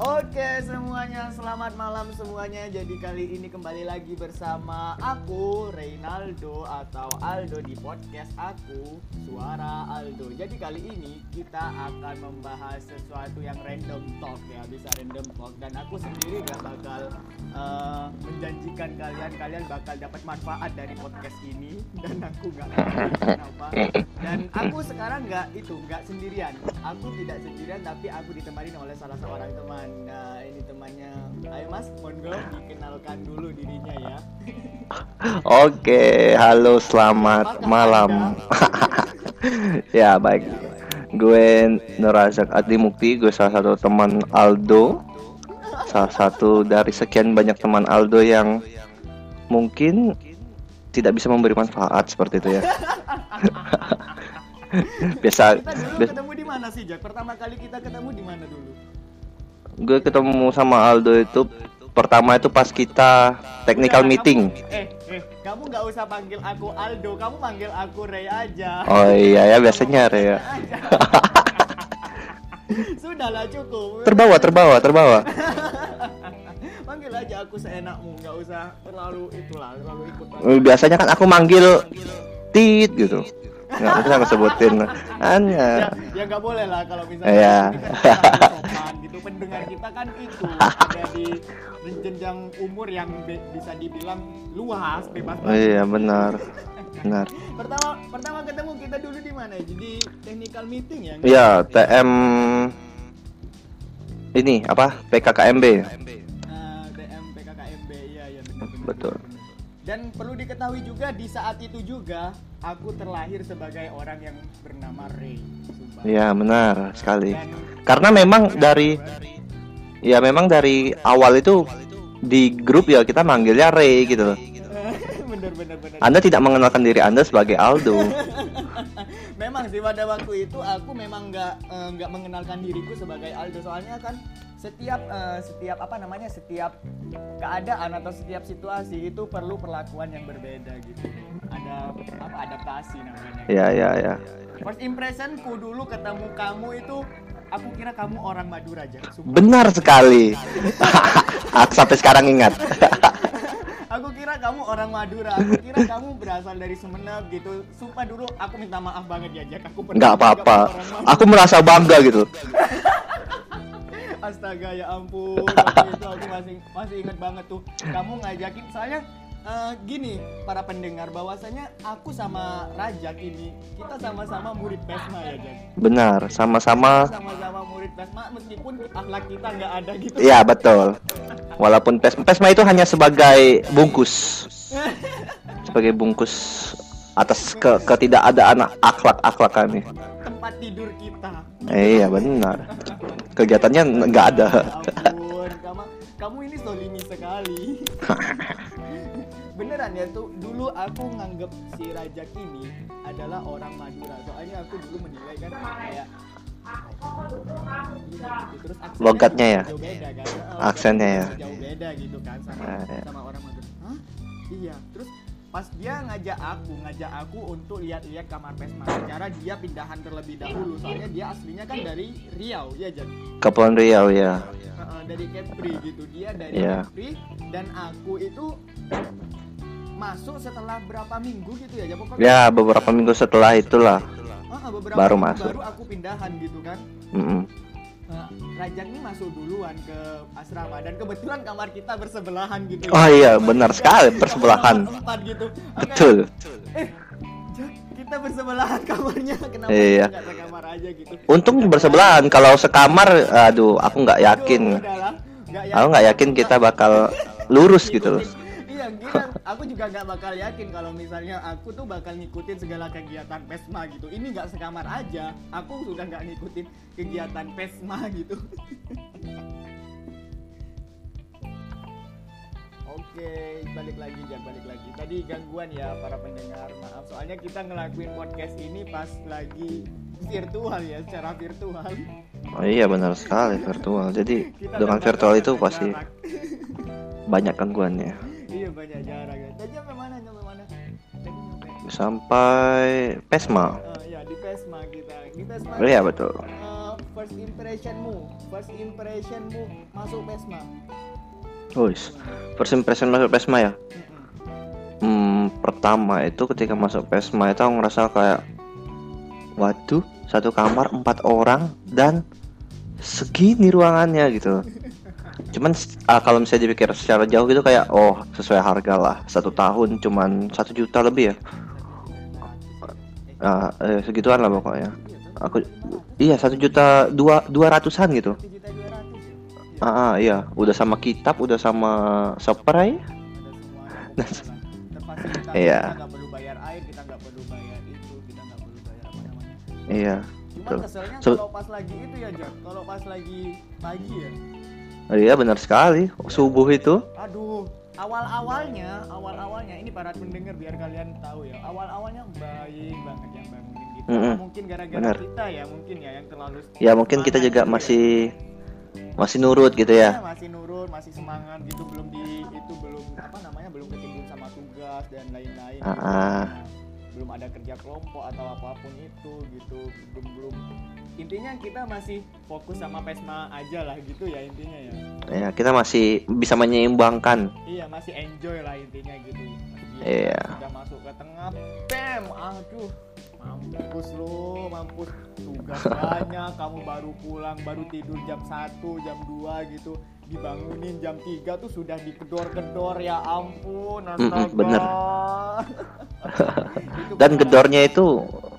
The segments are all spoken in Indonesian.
Oke semuanya, selamat malam semuanya. Jadi kali ini kembali lagi bersama aku Reynaldo atau Aldo di podcast aku Suara Aldo. Jadi kali ini kita akan membahas sesuatu yang random talk ya, bisa random talk dan aku sendiri gak bakal uh, menjanjikan kalian kalian bakal dapat manfaat dari podcast ini dan aku gak kenapa. Dan aku sekarang nggak itu nggak sendirian. Aku tidak sendirian tapi aku ditemani oleh salah seorang teman. Nah, ini temannya. Ayo Mas, monggo dikenalkan dulu dirinya ya. Oke, halo selamat Apakah malam. ya baik. Gue Nurazak Adi Mukti, gue salah satu teman Aldo. Salah satu dari sekian banyak teman Aldo yang mungkin tidak bisa memberi manfaat seperti itu ya. Biasa, Kita dulu biasa ketemu di mana sih, Jack? Pertama kali kita ketemu di mana dulu? Gue ketemu sama Aldo itu pertama itu pas kita technical Udah, meeting. kamu- eh, eh, kamu nggak usah panggil aku Aldo, kamu panggil aku Ray aja. Oh iya ya biasanya Ray ya. Sudahlah cukup. Terbawa, terbawa, terbawa. Panggil aja aku seenakmu, nggak usah terlalu itulah, terlalu ikut. Biasanya kan aku manggil tit gitu. Nggak bisa aku sebutin. ya, Hanya. ya nggak boleh lah kalau misalnya Iya. ini kan sopan gitu. Pendengar kita kan itu ada di jenjang umur yang be- bisa dibilang luas, bebas. Oh iya benar. Benar. Pertama pertama ketemu kita dulu di mana? ya? Jadi technical meeting ya? Iya, TM ini apa? PKKMB. Ah, DM PKKMB iya benar benar. Betul. Dan perlu diketahui juga di saat itu juga aku terlahir sebagai orang yang bernama Ray. Iya, benar sekali. Dan Karena memang dari ya memang dari awal itu di grup ya kita manggilnya Ray gitu loh. bener bener bener. Anda tidak mengenalkan diri Anda sebagai Aldo. memang sih pada waktu itu aku memang nggak eh, nggak mengenalkan diriku sebagai Aldo soalnya kan setiap eh, setiap apa namanya setiap keadaan atau setiap situasi itu perlu perlakuan yang berbeda gitu ada apa adaptasi namanya Ya ya ya. first impressionku dulu ketemu kamu itu aku kira kamu orang Madura aja sumpah. Benar sekali. Aku sampai sekarang ingat. aku kira kamu orang Madura aku kira kamu berasal dari Sumeneb gitu sumpah dulu aku minta maaf banget ya Jack aku Nggak menganggap apa-apa. Aku merasa bangga gitu. Astaga ya ampun, waktu itu aku masih masih ingat banget tuh. Kamu ngajakin soalnya eh, gini para pendengar bahwasanya aku sama Rajak ini kita sama-sama murid Pesma ya Jack. Benar, sama-sama. Sama-sama murid Pesma meskipun akhlak kita nggak ada gitu. Iya betul. Walaupun pes pesma itu hanya sebagai bungkus, sebagai bungkus atas ke ketidakadaan akhlak-akhlak kami. Tempat tidur kita. Eh, iya benar. Kegiatannya nggak ada. Ya ampun, kamu kamu ini solimi sekali. Beneran ya tuh dulu aku nganggep si Rajak ini adalah orang Madura. Soalnya aku dulu menilai kan kayak. Terus Logatnya ya? beda kan. Aksennya ya? Jauh beda gitu kan sama Ah, iya. sama orang Madura. Hah? Iya. Terus pas dia ngajak aku, ngajak aku untuk lihat-lihat kamar Pesma. Secara dia pindahan terlebih dahulu. Soalnya dia aslinya kan dari Riau, ya Jan. Kepulauan Riau ya. Dari Kepri gitu dia dari Iya. Kepri dan aku itu masuk setelah berapa minggu gitu ya pokoknya Ya beberapa minggu setelah itulah. Heeh, beberapa baru minggu masuk. baru aku pindahan gitu kan Mm-mm. Nah, Rajak ini masuk duluan ke asrama dan kebetulan kamar kita bersebelahan gitu Oh iya, benar sekali, bersebelahan. gitu Betul. eh kita bersebelahan kamarnya kenapa Iya. nggak sekamar aja gitu Untung bersebelahan. Kalau sekamar, aduh, aku nggak yakin. Aduh, udahlah. Nggak Aku nggak yakin kita bakal lurus gitu loh. Gila. Aku juga nggak bakal yakin kalau misalnya aku tuh bakal ngikutin segala kegiatan Pesma gitu. Ini nggak sekamar aja. Aku sudah nggak ngikutin kegiatan Pesma gitu. Oke, balik lagi Jan, balik lagi. Tadi gangguan ya para pendengar. Maaf, soalnya kita ngelakuin podcast ini pas lagi virtual ya, secara virtual. Oh iya benar sekali virtual. Jadi Kita dengan virtual itu pasti banyak gangguannya. Iya banyak jarak ya. Tadi sampai mana? Sampai mana? Tadi sampai Sampai Pesma. Eh, ya di Pesma kita. Di Pesma. Oh iya betul. eh, first impressionmu first impressionmu masuk pesma Wis, first impression masuk Pesma ya. Hmm, pertama itu ketika masuk Pesma itu aku ngerasa kayak waduh, satu kamar empat orang dan segini ruangannya gitu. Cuman ah, kalau misalnya dipikir secara jauh gitu kayak oh sesuai harga lah satu tahun cuman satu juta lebih ya. Ah, eh, segituan lah pokoknya. Aku iya satu juta dua dua ratusan gitu. Ya? Iya. Ah, ah, iya, udah sama kitab, udah sama ada semuanya terfasilitasi Iya. Iya. cuma Betul. keselnya So- kalau pas lagi itu ya Jack kalau pas lagi pagi ya Iya benar sekali. Subuh itu. aduh awal awalnya awal awalnya ini para pendengar biar kalian tahu ya awal awalnya baik banget yang bangunin gitu Mm-mm. mungkin gara-gara Benar. kita ya mungkin ya yang terlalu Ya mungkin kita juga gitu ya. masih masih nurut gitu ya. Iya, masih nurut masih semangat gitu belum di itu belum apa namanya belum ketimbun sama tugas dan lain-lain Ah, gitu. ah. belum ada kerja kelompok atau apa pun itu gitu belum belum intinya kita masih fokus sama pesma aja lah gitu ya intinya ya. Ya kita masih bisa menyeimbangkan. iya masih enjoy lah intinya gitu. Gila, Iya. sudah masuk ke tengah bam! Aduh mampus lo mampus. Tugas banyak kamu baru pulang baru tidur jam 1 jam 2 gitu. Dibangunin jam 3 tuh sudah digedor-gedor ya ampun astaga. bener. Itu Dan pernah- gedornya itu mm,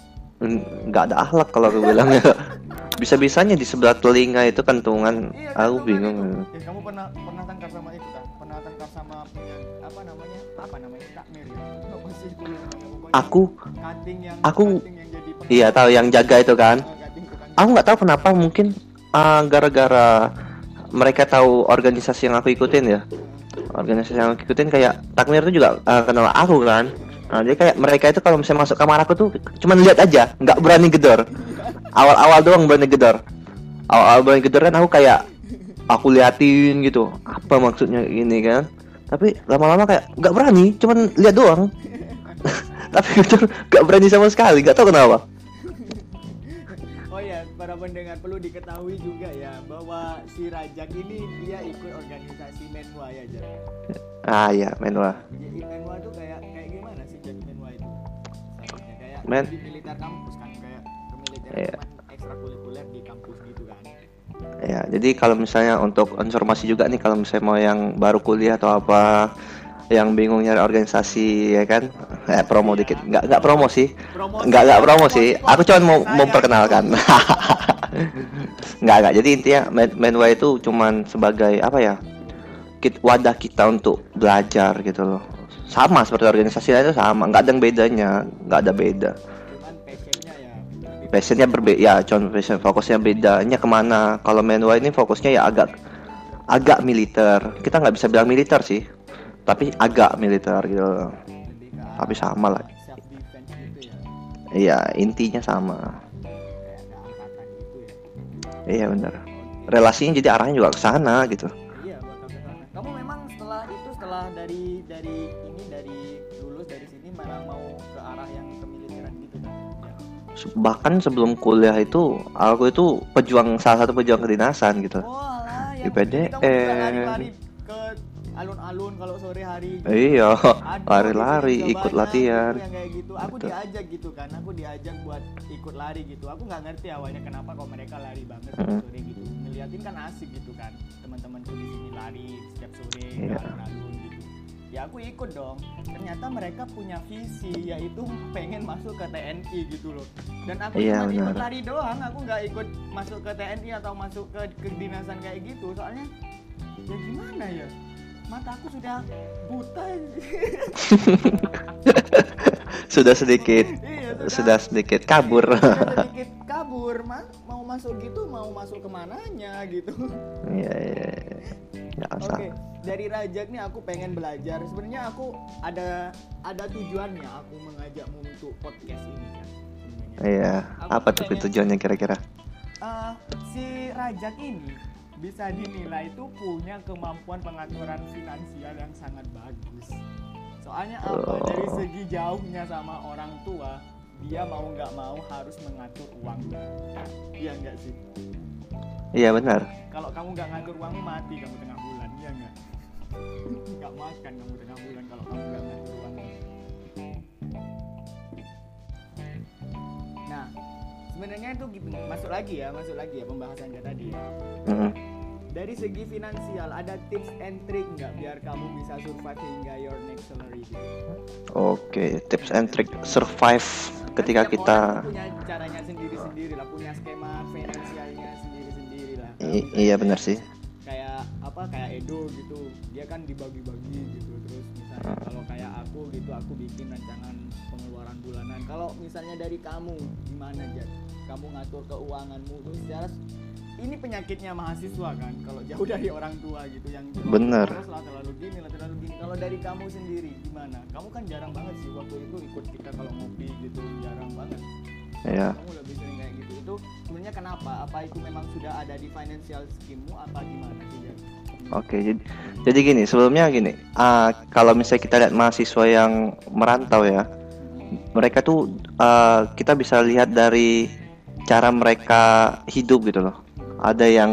nggak ada akhlak kalau aku bilang ya. Bisa-bisanya di sebelah telinga itu kantungan. Iya, Aku bingung. itu. Ya, kamu pernah pernah tangkap sama itu kan? Pernah tangkap sama apa namanya? Apa namanya? Takmir ya? Apa sih itu Aku cutting yang aku- cutting yang jadi iya tahu yang jaga itu kan. Ah, cutting tukang- Aku nggak tahu kenapa mungkin ah, gara-gara mereka tahu organisasi yang aku ikutin ya. Organisasi yang aku ikutin kayak takmir itu juga ah, kenal aku kan. Nah, jadi kayak mereka itu kalau misalnya masuk kamar aku tuh cuman lihat aja, nggak berani gedor. Awal-awal doang berani gedor. Awal-awal berani gedor kan aku kayak aku liatin gitu, apa maksudnya ini kan. Tapi lama-lama kayak nggak berani, cuman lihat doang. Tapi gedor nggak berani sama sekali, nggak tahu kenapa. Oh ya, para pendengar perlu diketahui juga ya bahwa si Rajak ini dia ikut organisasi Menwa ya, Jack. Ah ya, menwa. Jadi Menwa tuh kayak kayak Men- di militer kampus kan kayak Iya. cuman ekstrakurikuler di kampus gitu kan. Ya, jadi kalau misalnya untuk informasi juga nih kalau misalnya mau yang baru kuliah atau apa yang bingung nyari organisasi ya kan? Eh, promo dikit. Nggak nggak promo sih. Promosi, nggak nggak promo promosi sih aku cuma mau Saya- memperkenalkan. Nggak nggak. Jadi intinya Men- Menwa itu cuman sebagai apa ya wadah kita untuk belajar gitu loh sama seperti organisasi lain itu sama nggak ada yang bedanya nggak ada beda. Passionnya ya. berbeda ya contoh passion fokusnya bedanya ke mana. Kalau Menwa ini fokusnya ya agak agak militer. Kita nggak bisa bilang militer sih tapi agak militer gitu. Tapi sama lah. Iya intinya sama. Iya benar relasinya jadi arahnya juga ke sana gitu itu setelah dari dari ini dari lulus dari sini malah mau ke arah yang kemiliteran gitu kan? Ya. bahkan sebelum kuliah itu aku itu pejuang salah satu pejuang kedinasan gitu Oh, alah, Di kamu juga PDN. lari-lari ke alun-alun kalau sore hari. gitu. iya lari-lari di ikut latihan gitu yang kayak gitu. Aku Betul. diajak gitu kan. Aku diajak buat ikut lari gitu. Aku nggak ngerti awalnya kenapa kok mereka lari banget Mm-mm. sore gitu. Ngeliatin kan asik gitu kan. Teman-temanku di sini lari setiap sore Iya. alun-alun gitu. Ya aku ikut dong. Ternyata mereka punya visi yaitu pengen masuk ke TNI gitu loh. Dan aku Iya, cuma ikut lari doang. Aku nggak ikut masuk ke TNI atau masuk ke kedinasan kayak gitu. Soalnya ya gimana ya? Mataku sudah buta. sudah sedikit Iya, sudah sedikit kabur sudah sedikit kabur mas mau masuk gitu mau masuk ke mananya gitu iya iya nggak oke usah dari Rajak nih aku pengen belajar sebenarnya aku ada ada tujuannya aku mengajakmu untuk podcast ini kan sebenarnya. iya Aku apa tuh pengen- tujuannya kira-kira Eh, si Rajak ini bisa dinilai itu punya kemampuan pengaturan finansial yang sangat bagus. Soalnya apa? Oh. Dari segi jauhnya sama orang tua dia mau nggak mau harus mengatur uangnya iya nggak sih Iya benar. kalau kamu nggak ngatur uangmu mati kamu tengah bulan iya nggak nggak makan kamu tengah bulan kalau kamu nggak ngatur uangmu nah sebenarnya itu masuk lagi ya masuk lagi ya pembahasannya tadi ya Mm-mm. dari segi finansial ada tips and trick nggak biar kamu bisa survive hingga your next salary? Oke, tips and trick survive ketika Kan kita punya caranya sendiri-sendiri lah punya skema finansialnya sendiri-sendiri lah iya benar sih. kayak apa kayak Edo gitu dia kan dibagi-bagi gitu terus misalnya Hmm. kalau kayak aku gitu aku bikin rancangan pengeluaran bulanan kalau misalnya dari kamu gimana Jad kamu ngatur keuanganmu tuh secara ini penyakitnya mahasiswa kan kalau jauh dari orang tua gitu yang lah terlalu gini lah terlalu gini. Kalau dari kamu sendiri gimana? Kamu kan jarang banget sih waktu itu ikut kita kalau ngopi gitu jarang banget. Iya. kamu lebih sering kayak gitu. Itu sebenarnya kenapa? Apa itu memang sudah ada di financial scheme-mu? Apa gimana sih Jan? Oke, jadi, jadi gini, sebelumnya gini, ah, kalau misalnya kita lihat mahasiswa yang merantau ya, mereka tuh ah, kita bisa lihat dari cara mereka hidup gitu loh. Ada yang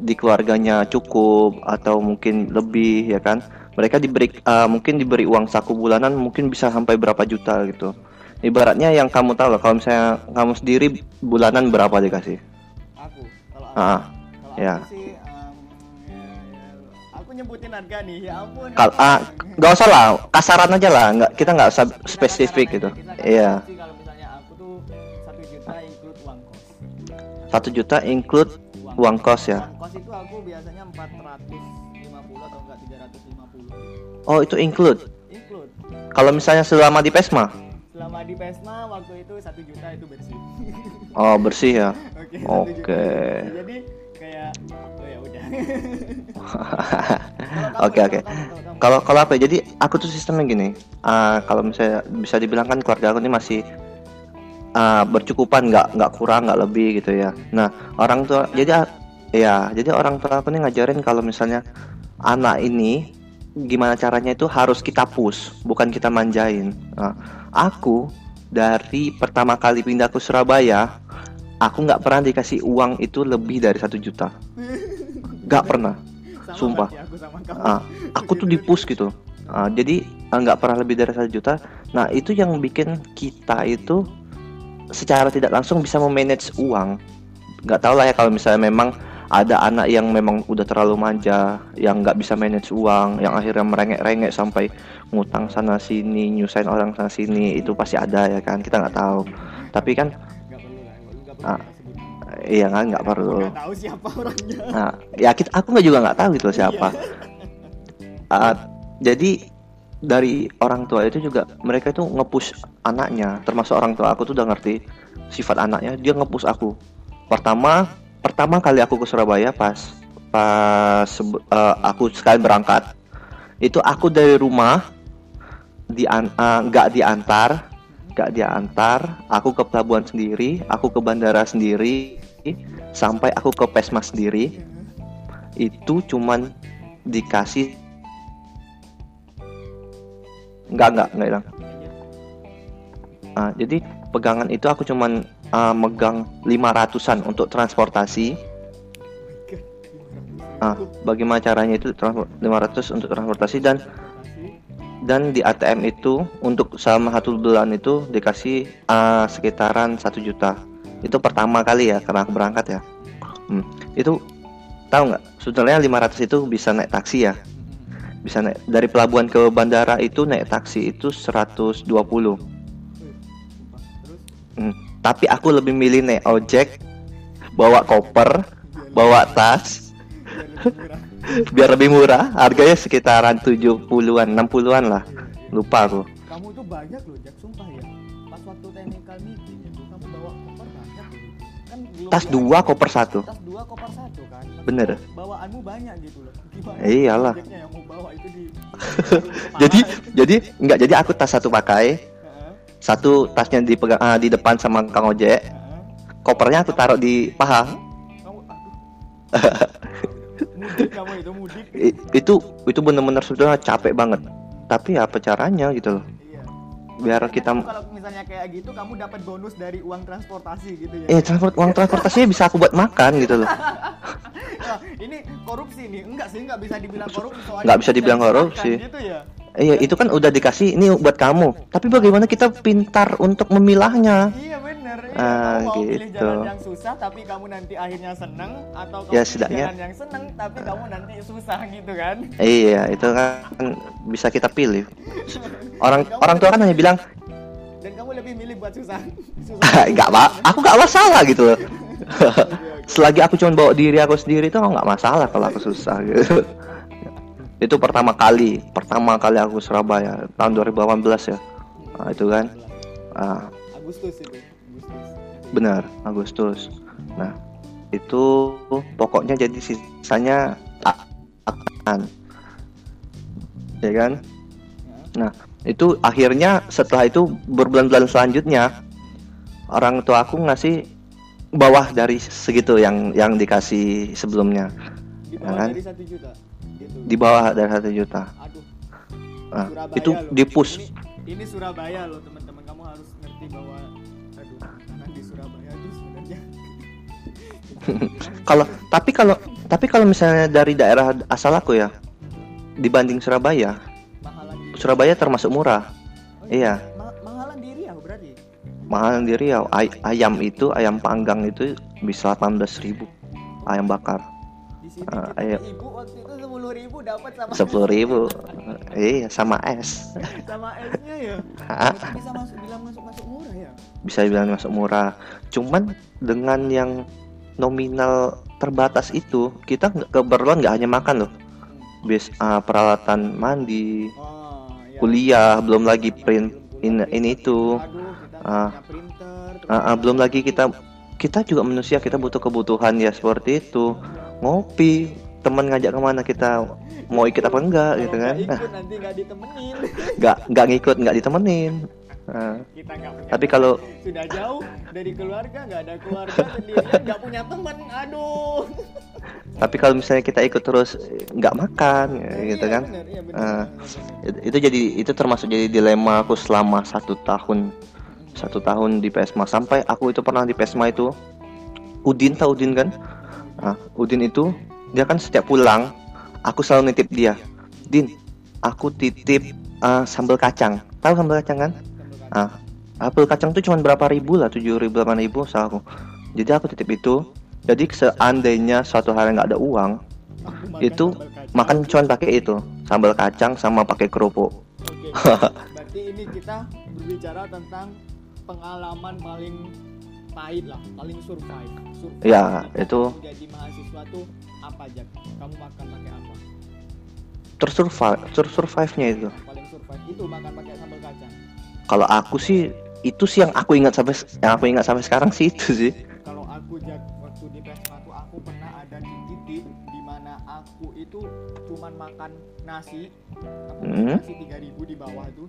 di keluarganya cukup atau mungkin lebih ya kan. Mereka diberi ah, mungkin diberi uang saku bulanan mungkin bisa sampai berapa juta gitu. Ibaratnya yang kamu tahu lah, kalau misalnya kamu sendiri bulanan berapa dikasih? aku kalau aku, Ah, kalau ya. aku sih ya, ya, aku nyebutin harga nih ya ampun Kal ah, nggak usah lah, kasaran aja lah, nggak kita nggak usah spesifik gitu. Iya, 1 juta include uang kos ya? Kos itu aku biasanya 450 atau enggak 350. Oh, itu include. Include. Kalau misalnya selama di Pesma? Selama di Pesma waktu itu 1 juta itu bersih. Oh, bersih ya. Oke. Okay, okay. Jadi kayak. Oke, oke. Kalau kalau apa? Ya? Jadi aku tuh sistemnya gini. Uh, kalau misalnya bisa dibilang kan keluarga aku ini masih ah, bercukupan, nggak nggak kurang, nggak lebih gitu ya. Nah orang tua jadi ah, ya jadi orang tua aku nih ngajarin kalau misalnya anak ini gimana caranya itu harus kita push, bukan kita manjain. Nah, aku dari pertama kali pindah ke Surabaya, aku nggak pernah dikasih uang itu lebih dari satu juta. Nggak pernah. Sumpah. berarti aku. Ah, aku tuh di push gitu. Ah, jadi ah, nggak pernah lebih dari satu juta. Nah itu yang bikin kita itu secara tidak langsung bisa memanage uang. Nggak tahu lah ya kalau misalnya memang ada anak yang memang udah terlalu manja, yang nggak bisa manage uang, yang akhirnya merengek-rengek sampai ngutang sana sini, nyusahin orang sana sini, itu pasti ada ya kan? Kita nggak tahu. Tapi kan, Ah. nama. iya kan nggak perlu. nggak tahu siapa orangnya. Nah, ya kita, aku nggak juga nggak tahu gitu siapa. Ah, jadi dari orang tua itu juga mereka itu ngepush anaknya, termasuk orang tua aku tuh udah ngerti sifat anaknya, dia ngepush aku. Pertama, pertama kali aku ke Surabaya pas pas eh, aku sekali berangkat, itu aku dari rumah di nggak diantar, nggak diantar, aku ke pelabuhan sendiri, aku ke bandara sendiri, sampai aku ke Pesma sendiri, itu cuman dikasih enggak enggak enggak hilang. Ah, jadi pegangan itu aku cuman ah, megang 500-an untuk transportasi. Ah bagaimana caranya itu transport 500 untuk transportasi dan dan di ATM itu untuk selama satu bulan itu dikasih ah, sekitaran satu juta. Itu pertama kali ya karena aku berangkat ya. Hmm, itu tahu nggak? Sebenarnya 500 itu bisa naik taksi ya bisa naik dari pelabuhan ke bandara itu naik taksi itu 120 Terus Hmm, tapi aku lebih milih naik ojek bawa koper bawa tas biar lebih murah. harganya sekitaran 70-an 60-an lah lupa aku Kamu tuh banyak loh, Jak, sumpah ya. Pas waktu technical meeting itu kamu bawa koper banyak. Kan tas biasa. dua koper satu Tas dua koper satu kan. Tapi Bener. Bawaanmu banyak gitu loh. Iyalah. Ojeknya yang mau bawa itu di jadi jadi enggak jadi aku tas satu pakai Heeh, satu tasnya dipegang ah, di depan sama kang ojek heeh. kopernya aku taruh di paha Kamu itu mudik. Itu itu bener-bener sudah capek banget tapi apa caranya gitu loh Iya. biar kita kalau misalnya kayak gitu kamu dapat bonus dari uang transportasi gitu ya. eh transport uang transportasinya bisa aku buat makan gitu loh ini korupsi nih. Enggak sih, enggak bisa dibilang korupsi soalnya Nggak bisa dibilang korupsi. Gitu ya. iya itu kan udah dikasih ini buat kamu tapi bagaimana kita pintar untuk memilahnya Iya bener. Iya, Ah, kamu mau pilih gitu. jalan yang susah tapi kamu nanti akhirnya seneng atau kamu Ya, pilih jalan yang seneng tapi kamu nanti susah gitu kan. iya itu kan bisa kita pilih orang orang tua kan hanya bilang Dan kamu lebih milih buat susah. susah. pak aku nggak masalah gitu loh selagi aku cuma bawa diri aku sendiri itu nggak masalah kalau aku susah gitu itu pertama kali pertama kali aku Surabaya tahun 2018 ya nah, itu kan ah, Agustus itu. Agustus. benar Agustus nah itu pokoknya jadi sisanya akan ya kan. Nah, itu akhirnya setelah itu berbulan-bulan selanjutnya orang tua aku ngasih bawah dari segitu yang yang dikasih sebelumnya Di bawah kan? dari satu juta. Gitu. di bawah dari satu juta. Aduh. Nah, Surabaya itu loh. di push. Ini, ini Surabaya loh teman-teman. Kamu harus ngerti bahwa aduh, karena di Surabaya itu sebenarnya Kalau tapi kalau tapi kalau misalnya dari daerah asal aku ya dibanding Surabaya, Surabaya termasuk murah. Oh, Iya. Ma- Mahal di Riau. Ay- ayam itu ayam panggang itu bisa 18.000 ayam bakar. Di sini Ah, ayo. ibu waktu itu sepuluh ribu dapat sama 10.000. Iya, sama es. sama esnya ya. Ah. Bisa masuk bilang masuk masuk murah ya. bisa dibilang masuk murah. Cuman dengan yang nominal terbatas itu, kita keperluan nggak hanya makan loh, bis ah, peralatan mandi, Oh, ya. kuliah, belum lagi print in, ini itu, Aduh, punya printer. Ah, ah, belum lagi kita kita juga manusia kita butuh kebutuhan ya seperti itu, ngopi, teman ngajak ke mana kita mau ikut apa enggak gitu kan? ikut nanti nggak ditemenin. Nggak nggak ngikut nggak ditemenin. Ah, kita nggak punya tapi kalau sudah jauh dari keluarga nggak ada keluarga sendirian nggak punya teman aduh tapi kalau misalnya kita ikut terus nggak makan gitu Iya, kan? bener, iya, bener, Ah. bener, bener. It- itu jadi itu termasuk jadi dilema aku selama satu tahun satu tahun di PESMA sampai aku itu pernah di PESMA itu Udin tahu Udin kan? Ah Udin itu dia kan setiap pulang aku selalu nitip dia Din aku titip ah, sambal kacang. Tahu sambal kacang kan? Sambal kacang. ah apel kacang tuh cuma berapa ribu lah tujuh ribu delapan ribu salah aku. Jadi aku titip itu jadi seandainya suatu hari nggak ada uang makan itu makan cuma pakai itu sambal kacang sama pakai kerupuk. Oke. berarti ini kita berbicara tentang pengalaman paling pahit lah paling survive, survive Ya, itu- jadi mahasiswa tuh apa aja kamu makan pakai apa? Tersurvive tersurvive nya itu paling survive itu makan pakai sambal kacang. Kalau aku sih itu sih yang aku ingat sampai yang aku ingat sampai sekarang sih itu sih. Kalau aku jak waktu di PESMA tuh aku pernah ada di titik di mana aku itu cuman makan nasi aku Hmm. nasi 3000 di bawah tuh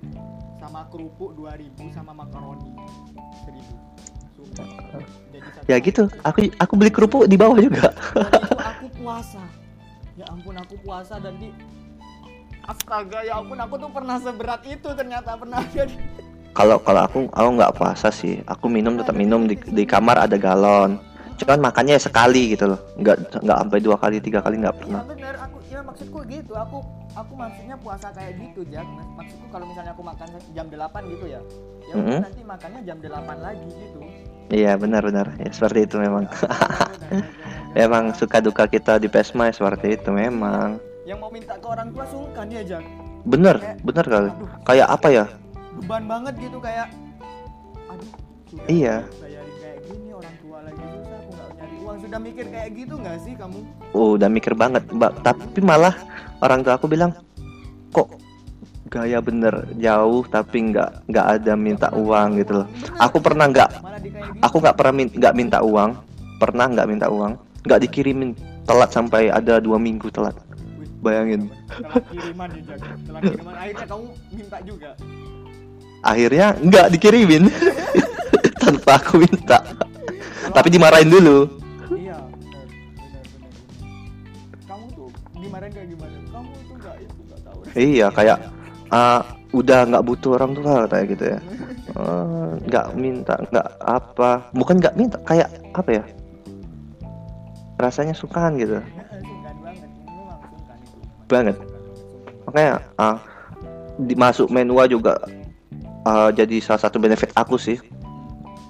sama kerupuk 2000 sama makaroni. 1000 Sumpah. Jadi satu ya gitu. itu- aku aku beli kerupuk di bawah juga. Aku puasa. Ya ampun aku puasa dan di astaga ya ampun aku tuh pernah seberat itu ternyata pernah jadi kalau kalau aku aku nggak puasa sih. Aku minum tetap minum di di kamar ada galon. Cuman makannya sekali gitu loh. Nggak nggak sampai dua kali tiga kali nggak pernah. Bener, ya maksudku gitu. Aku aku maksudnya puasa kayak gitu, Jak. Maksudku kalau misalnya aku makan jam 8 gitu ya. Ya udah Mm-mm. nanti makannya jam 8 lagi gitu. iya benar benar ya seperti itu memang Ya, memang suka duka kita di pesma ya seperti itu memang Yang mau minta ke orang tua sungkan ya, Jak. bener bener kali Aduh, kayak apa ya beban banget gitu kayak aduh, Iya. bayarin kayak gini orang tua lagi Sudah mikir kayak gitu nggak sih kamu? Oh, udah mikir banget, Mbak. Tapi malah orang tua aku bilang, kok gaya bener jauh tapi nggak nggak ada minta uang gitu loh. Aku pernah nggak, aku nggak pernah min- nggak minta uang, pernah nggak minta uang, nggak dikirimin telat sampai ada dua minggu telat. Bayangin. Telat kiriman ya. Telat kiriman akhirnya kamu minta juga. Akhirnya nggak dikirimin tanpa aku minta. Tapi dimarahin dulu. Iya, kayak, Ah, udah nggak butuh orang tua kayak gitu ya. Eh, nggak minta nggak apa bukan nggak minta kayak apa ya rasanya sungkan gitu. Banget. Makanya ah dimasuk menua juga ah, jadi salah satu benefit aku sih.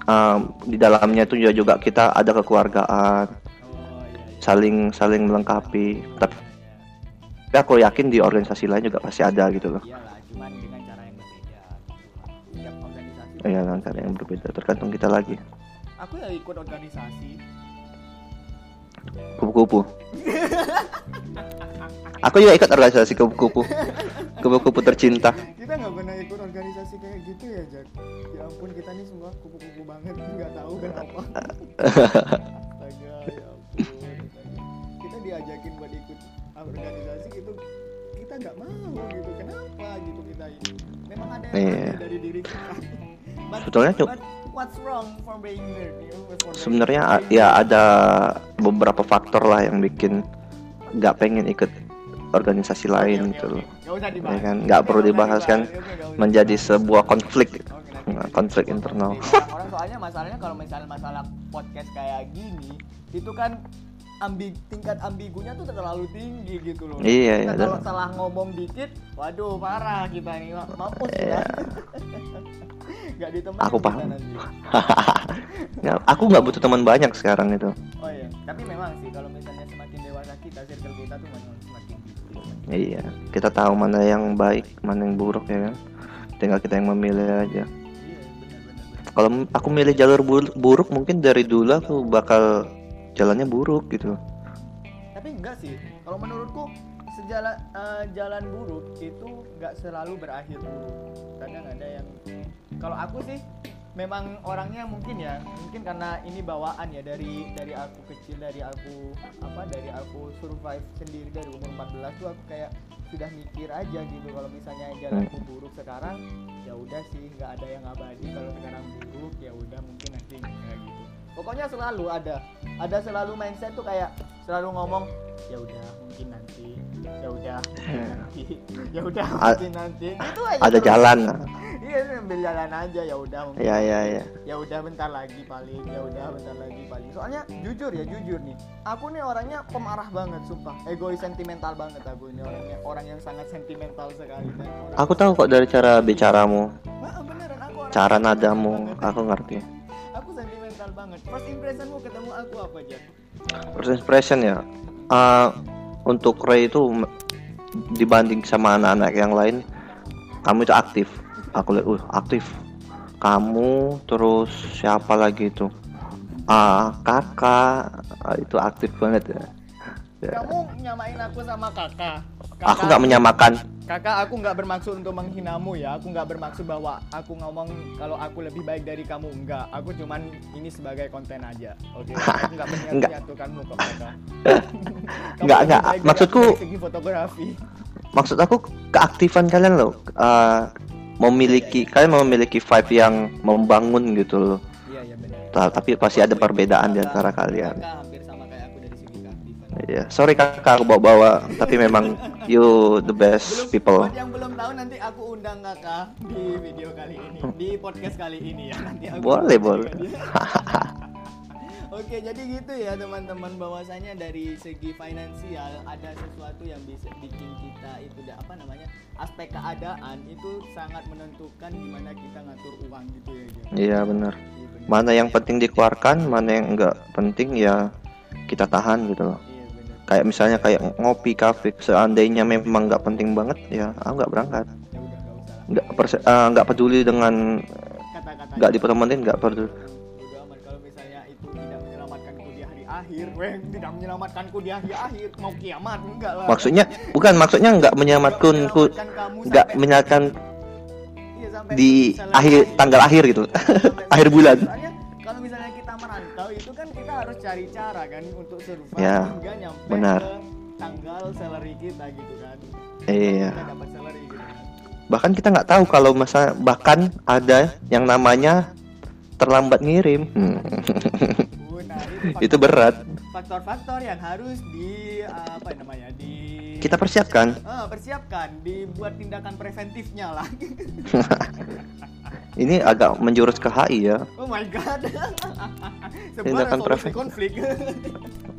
Ah, di dalamnya itu juga juga kita ada kekeluargaan. Oh iya iya. Saling saling melengkapi. Tapi tapi aku yakin di organisasi lain juga pasti ada gitu loh. Iyalah cuman dengan cara yang berbeda. Setiap organisasi ya dengan cara yang berbeda. Tergantung kita lagi. Aku ya ikut organisasi. Kupu-kupu. Aku juga ikut organisasi kupu-kupu. Kupu-kupu tercinta. Kita nggak pernah ikut organisasi kayak gitu ya Jack. Ya ampun kita nih semua kupu-kupu banget. Nggak tahu kenapa. Astaga ya ampun. Kita diajakin buat ikut organisasi gitu kita nggak mau gitu. Kenapa gitu kita ini? Memang ada yang aneh dari diri kita. But- Sebetulnya but what's wrong for being nerd sebenarnya ya ada beberapa faktor lah yang bikin nggak pengen ikut organisasi lain oke, gitu loh. Dibahas. Ya kan, nggak perlu dibahas kan, menjadi sebuah konflik. Nanti Nah, konflik internal. Orang soalnya masalahnya kalau misalnya masalah podcast kayak gini itu kan ambi tingkat ambigunya tuh terlalu tinggi gitu loh. Iya, Kita iya, kalau salah ngomong dikit, waduh parah kita ini mampus Iya. ya. Gak ditemenin Aku paham. Nggak, aku nggak butuh teman banyak sekarang itu Oh iya, tapi memang sih kalau misalnya semakin dewasa kita, circle kita tuh semakin iya kita tahu mana yang baik mana yang buruk ya kan tinggal kita yang memilih aja Iya, kalau aku milih jalur bur- buruk mungkin dari dulu aku bakal jalannya buruk gitu. Tapi enggak sih. Kalau menurutku sejalan eh, jalan buruk itu nggak selalu berakhir buruk. Kadang ada yang kalau aku sih memang orangnya mungkin ya mungkin karena ini bawaan ya dari dari aku kecil dari aku apa dari aku survive sendiri dari umur 14 tuh aku kayak sudah mikir aja gitu kalau misalnya jalanku buruk sekarang ya udah sih nggak ada yang abadi kalau sekarang buruk ya udah mungkin nanti enggak gitu pokoknya selalu ada. Ada selalu mindset tuh kayak selalu ngomong ya udah mungkin nanti ya udah nanti ya udah mungkin nanti. Itu aja ada terus. jalan. Iya sambil jalan aja ya udah mungkin ya ya ya ya udah bentar lagi paling ya udah bentar lagi paling. Soalnya jujur ya jujur nih. Aku nih orangnya pemarah banget sumpah. Egois sentimental banget aku ini orangnya. Orang yang sangat sentimental sekali. Aku tahu kok dari cara bicaramu Wah, beneran aku cara nadamu. aku ngerti banget. First impressionmu ketemu aku apa aja first impression ya Ah, untuk Ray itu dibanding sama anak-anak yang lain kamu itu aktif. Aku lihat uh aktif. Kamu terus siapa lagi itu? Ah kakak ah, itu aktif banget ya. Kamu nyamain aku sama kakak. Aku nggak menyamakan. Kakak aku nggak bermaksud untuk menghinamu ya. Aku nggak bermaksud bahwa aku ngomong kalau aku lebih baik dari kamu enggak aku cuman ini sebagai konten aja. Oke aku nggak menyatukanmu kok kakak Enggak, enggak. Maksudku- dari segi fotografi. Maksud aku keaktifan kalian loh. Ah, memiliki kalian memiliki vibe yang membangun gitu loh. Iya iya benar. Ta- tapi pasti ada perbedaan di antara kalian. kakak Iya, sorry kakak aku bawa-bawa, tapi memang you the best people. buat yang belum tahu nanti aku undang kakak di video kali ini di podcast kali ini ya nanti aku Boleh, boleh. Oke, jadi gitu ya teman-teman bahwasanya dari segi finansial ada sesuatu yang bisa bikin kita itu apa namanya aspek keadaan itu sangat menentukan gimana kita ngatur uang gitu ya. Jen. Iya benar. Iya, bener. Mana yang penting dikeluarkan, mana yang enggak penting ya kita tahan gitu loh. Kayak misalnya kayak ngopi kafe, seandainya memang nggak penting banget, ya aku nggak berangkat. Nggak eh, nggak peduli dengan nggak dipertemuin, nggak peduli. Di akhir, weh, tidak menyelamatkanku di hari akhir, mau kiamat enggak lah. Maksudnya bukan maksudnya nggak menyelamatkanku, Menyelamatkan kamu nggak sampai- menyelamatkan Iya, di akhir tanggal akhir gitu, akhir bulan. Soalnya kita harus cari cara kan untuk survive Ya, hingga nyampe benar. ke tanggal salary kita gitu kan. Iya. Kita dapat salary gitu kan. Bahkan kita nggak tahu kalau masa bahkan ada yang namanya terlambat ngirim. Hmm. Nah, itu berat. faktor-faktor yang harus di apa namanya di kita persiapkan. Ah, persiapkan, dibuat tindakan preventifnya lah. Ini agak menjurus ke HI ya. Oh my god. Tindakan preventif. konflik.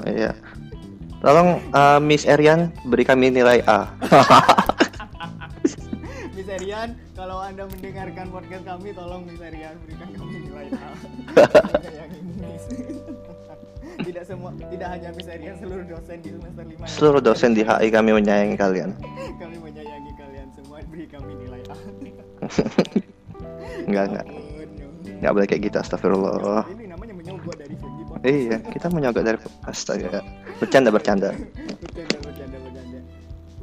Iya. Tolong eh, Miss Erian beri kami nilai A. Miss Erian, kalau Anda mendengarkan podcast kami, tolong Miss Erian berikan kami nilai A. Yang ini, Miss. tidak semua, tidak hanya Miss Erian, seluruh dosen di semester 5 Seluruh dosen di HI kami menyayangi kalian. kami menyayangi kalian semua, beri kami nilai A. Enggak enggak. Enggak boleh kayak gitu astagfirullah. Ini namanya menyogok dari segi podcast. Iya, kita menyogok dari astaga. Bercanda bercanda. bercanda, bercanda, bercanda.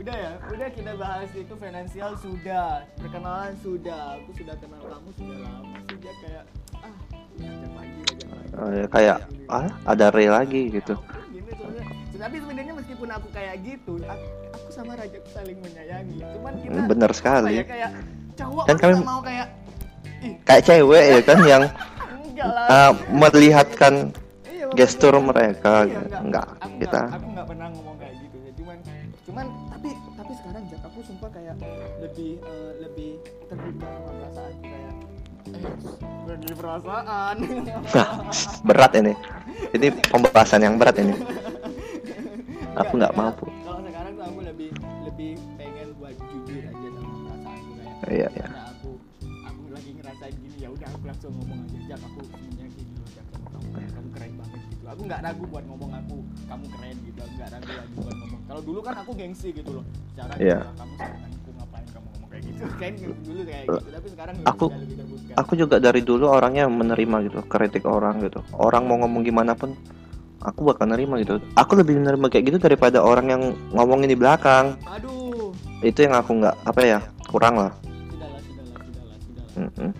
Udah ya, udah kita bahas itu finansial sudah, perkenalan sudah, aku sudah kenal kamu sudah lama dia kayak ah ngajak lagi, ngajak lagi. Oh, ya, kayak ah ada Ray lagi gitu. Gini. Tapi sebenarnya meskipun aku kayak gitu, aku, aku sama Raja saling menyayangi. Cuman kita Bener sekali. ya, kayak cowok Kan kami- mau kayak Kayak cewek ya kan yang enggak ah, melihatkan Iya, gestur mereka. Iya, Enggak, aku kita nggak- aku nggak pernah ngomong kayak gitu ya cuman cuman tapi tapi sekarang Jack aku sumpah kayak lebih eh, lebih terbuka sama perasaan kayak eh perasaan berat ini. Ini pembahasan yang berat ini. Aku nggak kayak- mampu. kalau sekarang tuh aku lebih lebih pengen buat jujur aja sama perasaanku kayak Iya, iya. Langsung ngomong aja Jack aku sebenarnya gini loh Jack kamu kamu, kamu keren banget gitu aku nggak ragu buat ngomong aku kamu keren gitu aku nggak ragu lagi buat ngomong kalau dulu kan aku gengsi gitu loh cara Iya. kamu sayangan aku ngapain kamu ngomong kayak gitu kan dulu kayak gitu tapi sekarang Aku- lebih terbuka Aku juga dari dulu orangnya menerima gitu, kritik orang gitu. Orang mau ngomong gimana pun aku bakal nerima gitu. Aku lebih menerima kayak gitu daripada orang yang ngomongin di belakang. aduh Itu yang aku nggak apa ya, kurang lah. sudahlah sudahlah sudahlah sudahlah Mm-mm.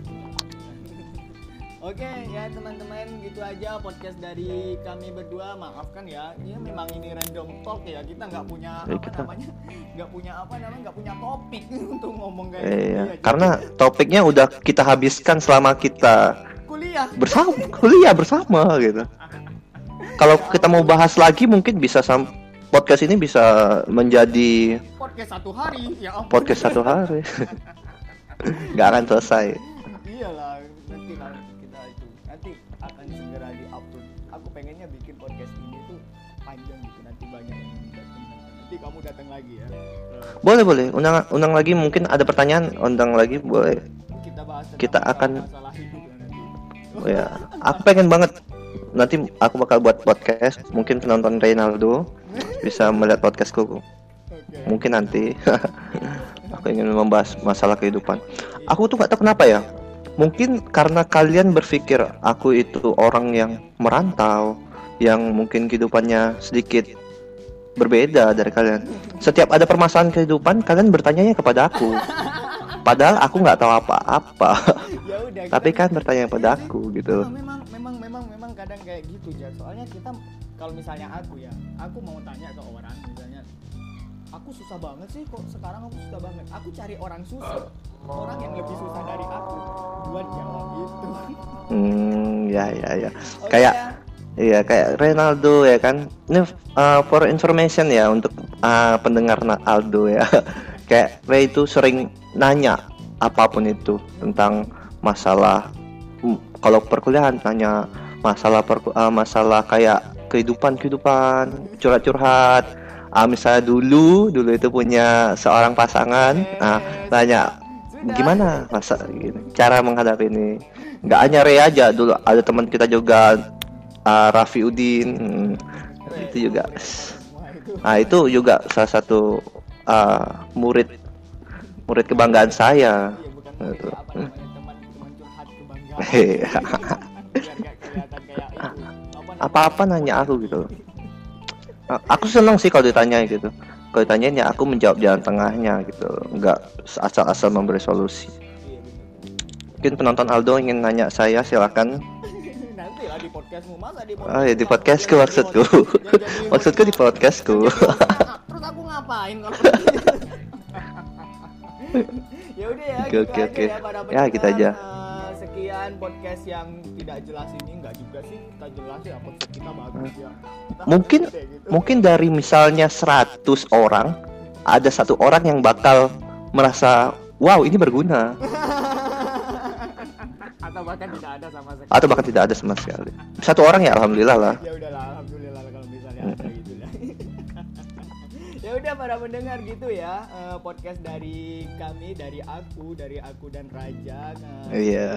Oke ya teman-teman gitu aja podcast dari kami berdua maafkan ya ini memang ini random talk ya kita nggak punya Ya, apa kita- namanya nggak punya apa namanya nggak punya topik untuk ngomong kayak Iya, ya. karena topiknya udah kita habiskan selama kita kuliah bersama kuliah bersama gitu. Kalau kita mau bahas lagi mungkin bisa sam podcast ini bisa menjadi podcast satu hari ya ampun. podcast satu hari. Nggak akan selesai. iyalah nanti kamu datang lagi ya Eh, Boleh boleh. Undang undang lagi mungkin ada pertanyaan. Undang lagi boleh. kita bahas Kita akan- masalah hidup ya nanti Oh ya, aku pengen banget nanti aku bakal buat podcast. Mungkin penonton Reynaldo bisa melihat podcastku. Oke. Mungkin nanti. aku ingin membahas masalah kehidupan. Aku tuh gak tahu kenapa ya. Mungkin karena kalian berpikir aku itu orang yang merantau, yang mungkin kehidupannya sedikit berbeda dari kalian. Setiap ada permasalahan kehidupan, kalian bertanya kepada aku. Padahal aku nggak tahu apa-apa. ya udah Tapi kan bertanya kepada Iya aku gitu. Memang memang memang memang kadang kayak gitu ya soalnya kita kalau misalnya aku ya aku mau tanya ke orang misalnya aku susah banget sih kok sekarang aku susah banget aku cari orang susah orang yang lebih susah dari aku buat jawab itu Hmm, ya ya ya. Oke Kayak ya. Iya kayak Ronaldo ya kan. Ini uh, for information ya untuk uh, pendengar Aldo ya. kayak Ray itu sering nanya apa pun itu tentang masalah kalau perkuliahan tanya masalah perku- uh, masalah kayak kehidupan kehidupan curhat-curhat. Ah misalnya dulu dulu itu punya seorang pasangan. Nah, Sudah. gimana masa cara menghadapi ini nggak hanya Ray aja dulu ada teman kita juga uh, Raffi Udin hmm, itu juga. Nah itu juga salah satu uh, murid murid kebanggaan saya. Bukan Itu. murid, apa namanya teman teman curhat kebanggaan biar gak kelihatan kayak itu namanya? apa-apa nanya aku gitu. Aku senang sih kalau ditanya gitu. Kalau ditanyain ya aku menjawab jalan tengahnya gitu. Nggak asal-asal memberi solusi. Mungkin penonton Aldo ingin nanya saya silakan lah di podcastmu masa di Oh ya di podcastku maksudku. maksudku di podcastku. terus aku ngapain kalau ya udah ya Oke, gitu oke, oke. ya Ya, pendengar. aja. Eh, sekian podcast yang tidak jelas ini enggak juga sih kita jelas ya podcast kita bagus ya Kita Mungkin- gitu. Mungkin dari misalnya 100 orang ada satu orang yang bakal merasa wow ini berguna atau bahkan tidak ada sama sekali. Atau bahkan tidak ada sama sekali. Satu orang ya alhamdulillah lah. Ya udahlah alhamdulillah lah kalau misalnya ada gitu lah. Ya udah para pendengar gitu ya eh, podcast dari kami dari aku dari aku dan Raja. Nah, Iya.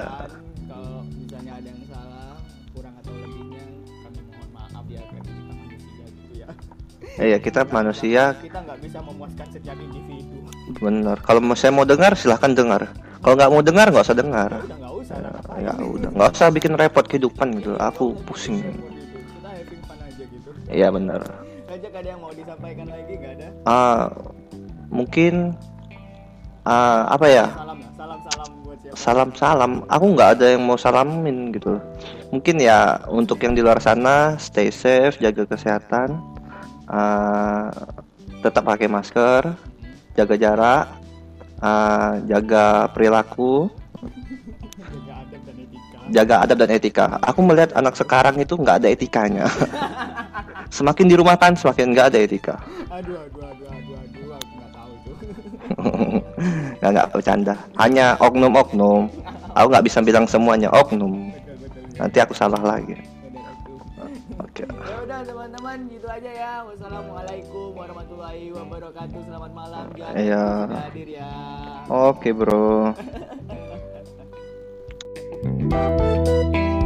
kalau misalnya ada yang salah kurang atau lebihnya kami mohon maaf ya karena kita manusia gitu ya. Iya kita manusia. kita nggak bisa memuaskan setiap individu. Bener kalau mau saya mau dengar silahkan dengar. Kalau nggak mau dengar nggak usah dengar. Udah ya udah nggak usah bikin repot kehidupan gitu. Aku pusing. Iya bener ada yang mau disampaikan lagi nggak ada? Ah mungkin ah apa ya? Salam lah salam salam buat siapa? Salam salam. Aku nggak ada yang mau salamin gitu. Mungkin ya untuk yang di luar sana stay safe jaga kesehatan. Ah, tetap pakai masker jaga jarak ah, jaga perilaku jaga adab dan etika. Aku melihat anak sekarang itu nggak ada etikanya. Semakin dirumahkan semakin nggak ada etika. Aduh aduh aduh aduh aduh aku nggak tahu tuh nggak nggak bercanda. Hanya oknum-oknum. Aku nggak bisa bilang semuanya oknum. Nanti aku salah lagi. Itu. oke. Ya udah teman-teman gitu aja ya. Wassalamualaikum warahmatullahi wabarakatuh. Selamat malam Iya. hadir ya. Oke bro Música